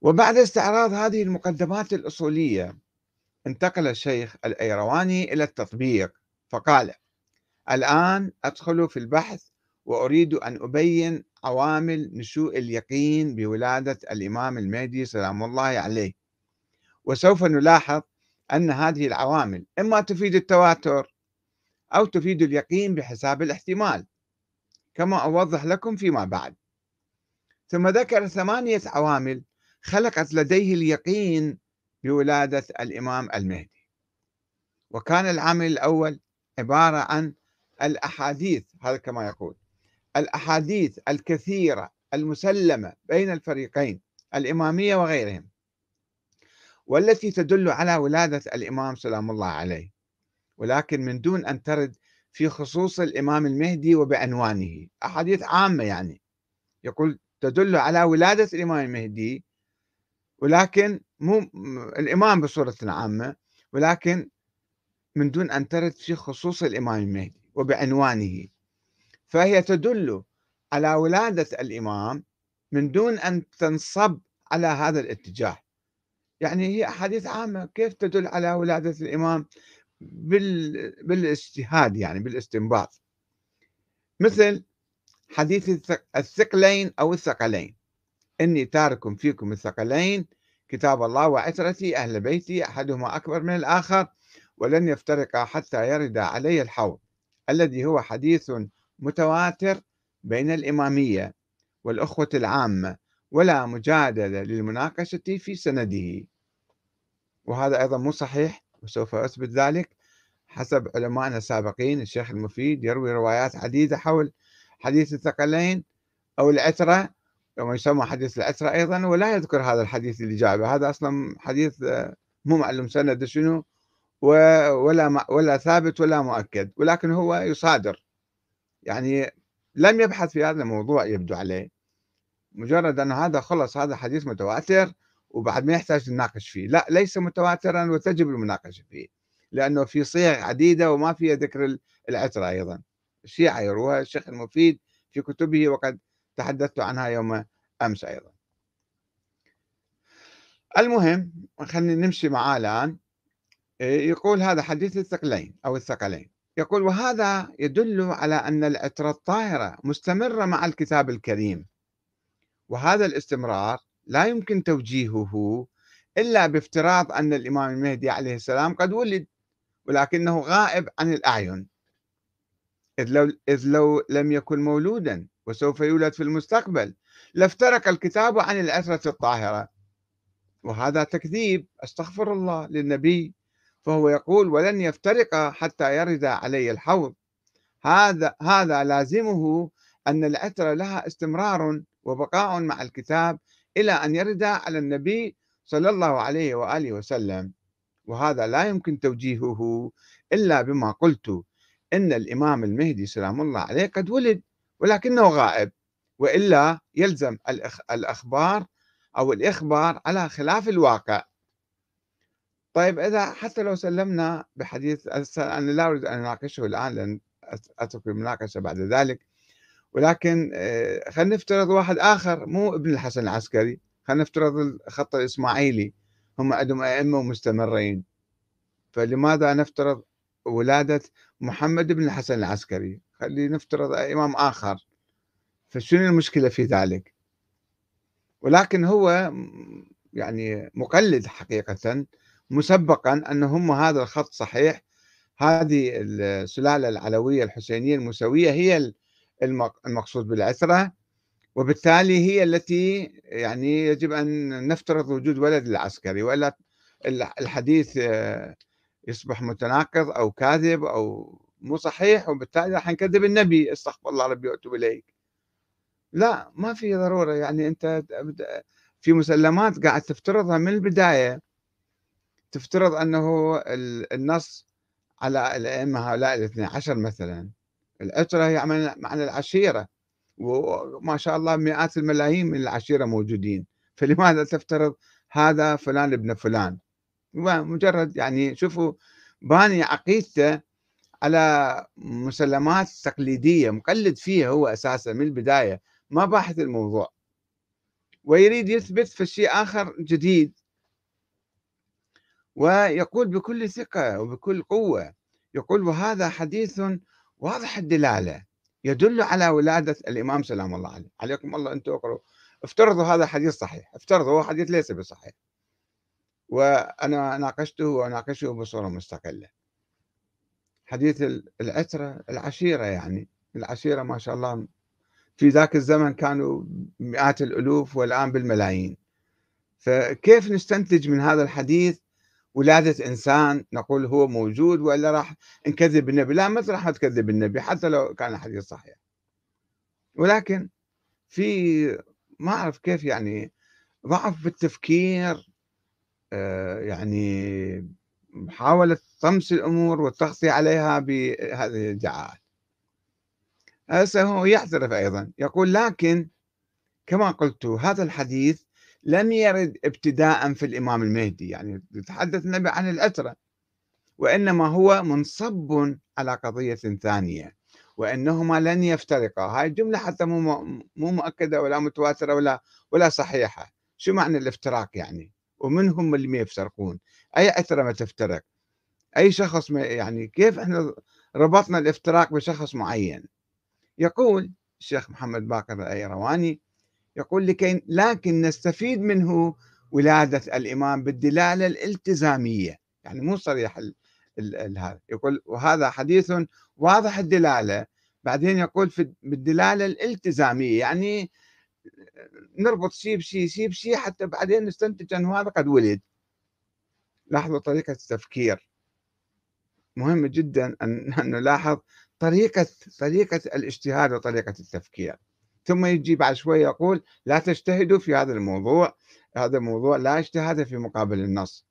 وبعد استعراض هذه المقدمات الأصولية انتقل الشيخ الأيرواني إلى التطبيق فقال الآن أدخل في البحث وأريد أن أبين عوامل نشوء اليقين بولادة الإمام المهدي سلام الله عليه وسوف نلاحظ أن هذه العوامل إما تفيد التواتر أو تفيد اليقين بحساب الاحتمال كما أوضح لكم فيما بعد. ثم ذكر ثمانية عوامل خلقت لديه اليقين بولادة الإمام المهدي. وكان العامل الأول عبارة عن الأحاديث هذا كما يقول. الأحاديث الكثيرة المسلمة بين الفريقين الإمامية وغيرهم والتي تدل على ولادة الإمام سلام الله عليه. ولكن من دون أن ترد في خصوص الإمام المهدي وبعنوانه. أحاديث عامة يعني. يقول تدل على ولادة الإمام المهدي ولكن مو الإمام بصورة عامة ولكن من دون أن ترد في خصوص الإمام المهدي وبعنوانه. فهي تدل على ولادة الإمام من دون أن تنصب على هذا الاتجاه. يعني هي أحاديث عامة كيف تدل على ولادة الإمام بال... بالاجتهاد يعني بالاستنباط؟ مثل حديث الثقلين أو الثقلين. إني تارك فيكم الثقلين كتاب الله وعترتي أهل بيتي أحدهما أكبر من الآخر ولن يفترقا حتى يرد علي الحوض الذي هو حديث متواتر بين الإمامية والأخوة العامة ولا مجادلة للمناقشة في سنده. وهذا أيضا مو صحيح وسوف أثبت ذلك حسب علمائنا السابقين الشيخ المفيد يروي روايات عديدة حول حديث الثقلين أو العترة وما يسمى حديث العترة أيضا ولا يذكر هذا الحديث اللي جابه. هذا أصلا حديث مو معلوم سند شنو ولا ولا ثابت ولا مؤكد. ولكن هو يصادر. يعني لم يبحث في هذا الموضوع يبدو عليه. مجرد أن هذا خلص هذا حديث متواتر وبعد ما يحتاج نناقش فيه. لا ليس متواترا وتجب المناقشة فيه لأنه في صيغ عديدة وما فيها ذكر العترة أيضا. الشيعة يروها الشيخ المفيد في كتبه وقد تحدثت عنها يوم أمس أيضا. المهم خلينا نمشي معاه الآن. يقول هذا حديث الثقلين أو الثقلين. يقول وهذا يدل على أن العترة الطاهرة مستمرة مع الكتاب الكريم. وهذا الاستمرار لا يمكن توجيهه إلا بافتراض أن الإمام المهدي عليه السلام قد ولد ولكنه غائب عن الأعين. إذ لو, إذ لو لم يكن مولودا وسوف يولد في المستقبل. لافترق الكتاب عن العترة الطاهرة. وهذا تكذيب أستغفر الله للنبي. فهو يقول ولن يفترق حتى يرد علي الحوض. هذا هذا لازمه أن العترة لها استمرار وبقاء مع الكتاب إلى أن يرد على النبي صلى الله عليه وآله وسلم. وهذا لا يمكن توجيهه إلا بما قلت إن الإمام المهدي سلام الله عليه قد ولد ولكنه غائب وإلا يلزم الأخبار أو الإخبار على خلاف الواقع. طيب إذا حتى لو سلمنا بحديث أنا لا أريد أن أناقشه الآن لأن أترك المناقشة بعد ذلك. ولكن آه، خلينا نفترض واحد آخر مو ابن الحسن العسكري خلينا نفترض الخط الإسماعيلي. هم عندهم أئمة مستمرين. فلماذا نفترض ولادة محمد بن الحسن العسكري؟ خلينا نفترض إمام آخر. فشنو المشكلة في ذلك؟ ولكن هو يعني مقلد حقيقة مسبقا أن هم هذا الخط صحيح. هذه السلالة العلوية الحسينية الموسوية هي المقصود بالعثرة وبالتالي هي التي يعني يجب أن نفترض وجود ولد العسكري. وإلا الحديث يصبح متناقض أو كاذب أو مو صحيح وبالتالي راح نكذب النبي. استغفر الله ربي وأتوب إليك. لا ما في ضرورة. يعني أنت في مسلمات قاعد تفترضها من البداية. تفترض أنه النص على الأئمة هؤلاء الاثني عشر مثلا. الأسرة هي معنى العشيرة. وما شاء الله مئات الملايين من العشيرة موجودين. فلماذا تفترض هذا فلان ابن فلان؟ مجرد يعني شوفوا باني عقيدته على مسلمات تقليدية مقلد فيها هو أساسا من البداية ما باحث الموضوع. ويريد يثبت في شيء آخر جديد. ويقول بكل ثقة وبكل قوة يقول وهذا حديث واضح الدلالة يدل على ولادة الإمام سلام الله عليه. عليكم الله أنتم اقرأوا افترضوا هذا حديث صحيح. افترضوا هو حديث ليس بصحيح. وأنا ناقشته وناقشه بصورة مستقلة. حديث العترة العشيرة يعني العشيرة ما شاء الله في ذاك الزمن كانوا مئات الألوف والآن بالملايين. فكيف نستنتج من هذا الحديث ولادة إنسان نقول هو موجود ولا راح نكذب النبي؟ لا ما راح تكذب النبي حتى لو كان الحديث صحيح. ولكن في ما أعرف كيف يعني ضعف بالتفكير آه، يعني محاولة طمس الأمور والتغطية عليها بهذه الادعاءات هسه هو يعترف أيضا يقول لكن كما قلت هذا الحديث لم يرد ابتداء في الإمام المهدي يعني يتحدث النبي عن الأترة وإنما هو منصب على قضية ثانية وإنهما لن يفترقا. هاي الجملة حتى مو مو مؤكدة ولا متواترة ولا ولا صحيحة. شو معنى الافتراق يعني؟ ومن هم اللي ما يفترقون. أي أترة ما تفترق. أي شخص ما يعني كيف إحنا ربطنا الافتراق بشخص معين؟ يقول الشيخ محمد باقر الأيرواني يقول لكي لكن نستفيد منه ولادة الإمام بالدلالة الالتزامية. يعني مو صريح هذا. يقول وهذا حديث واضح الدلالة. بعدين يقول في بالدلالة الالتزامية. يعني نربط شيء بشيء شيء بشيء حتى بعدين نستنتج أنه هذا قد ولد. لاحظوا طريقة التفكير. مهم جدا أن نلاحظ طريقة طريقة الاجتهاد وطريقة التفكير. ثم يجي بعد شوي يقول لا تجتهدوا في هذا الموضوع هذا الموضوع لا اجتهاد في مقابل النص.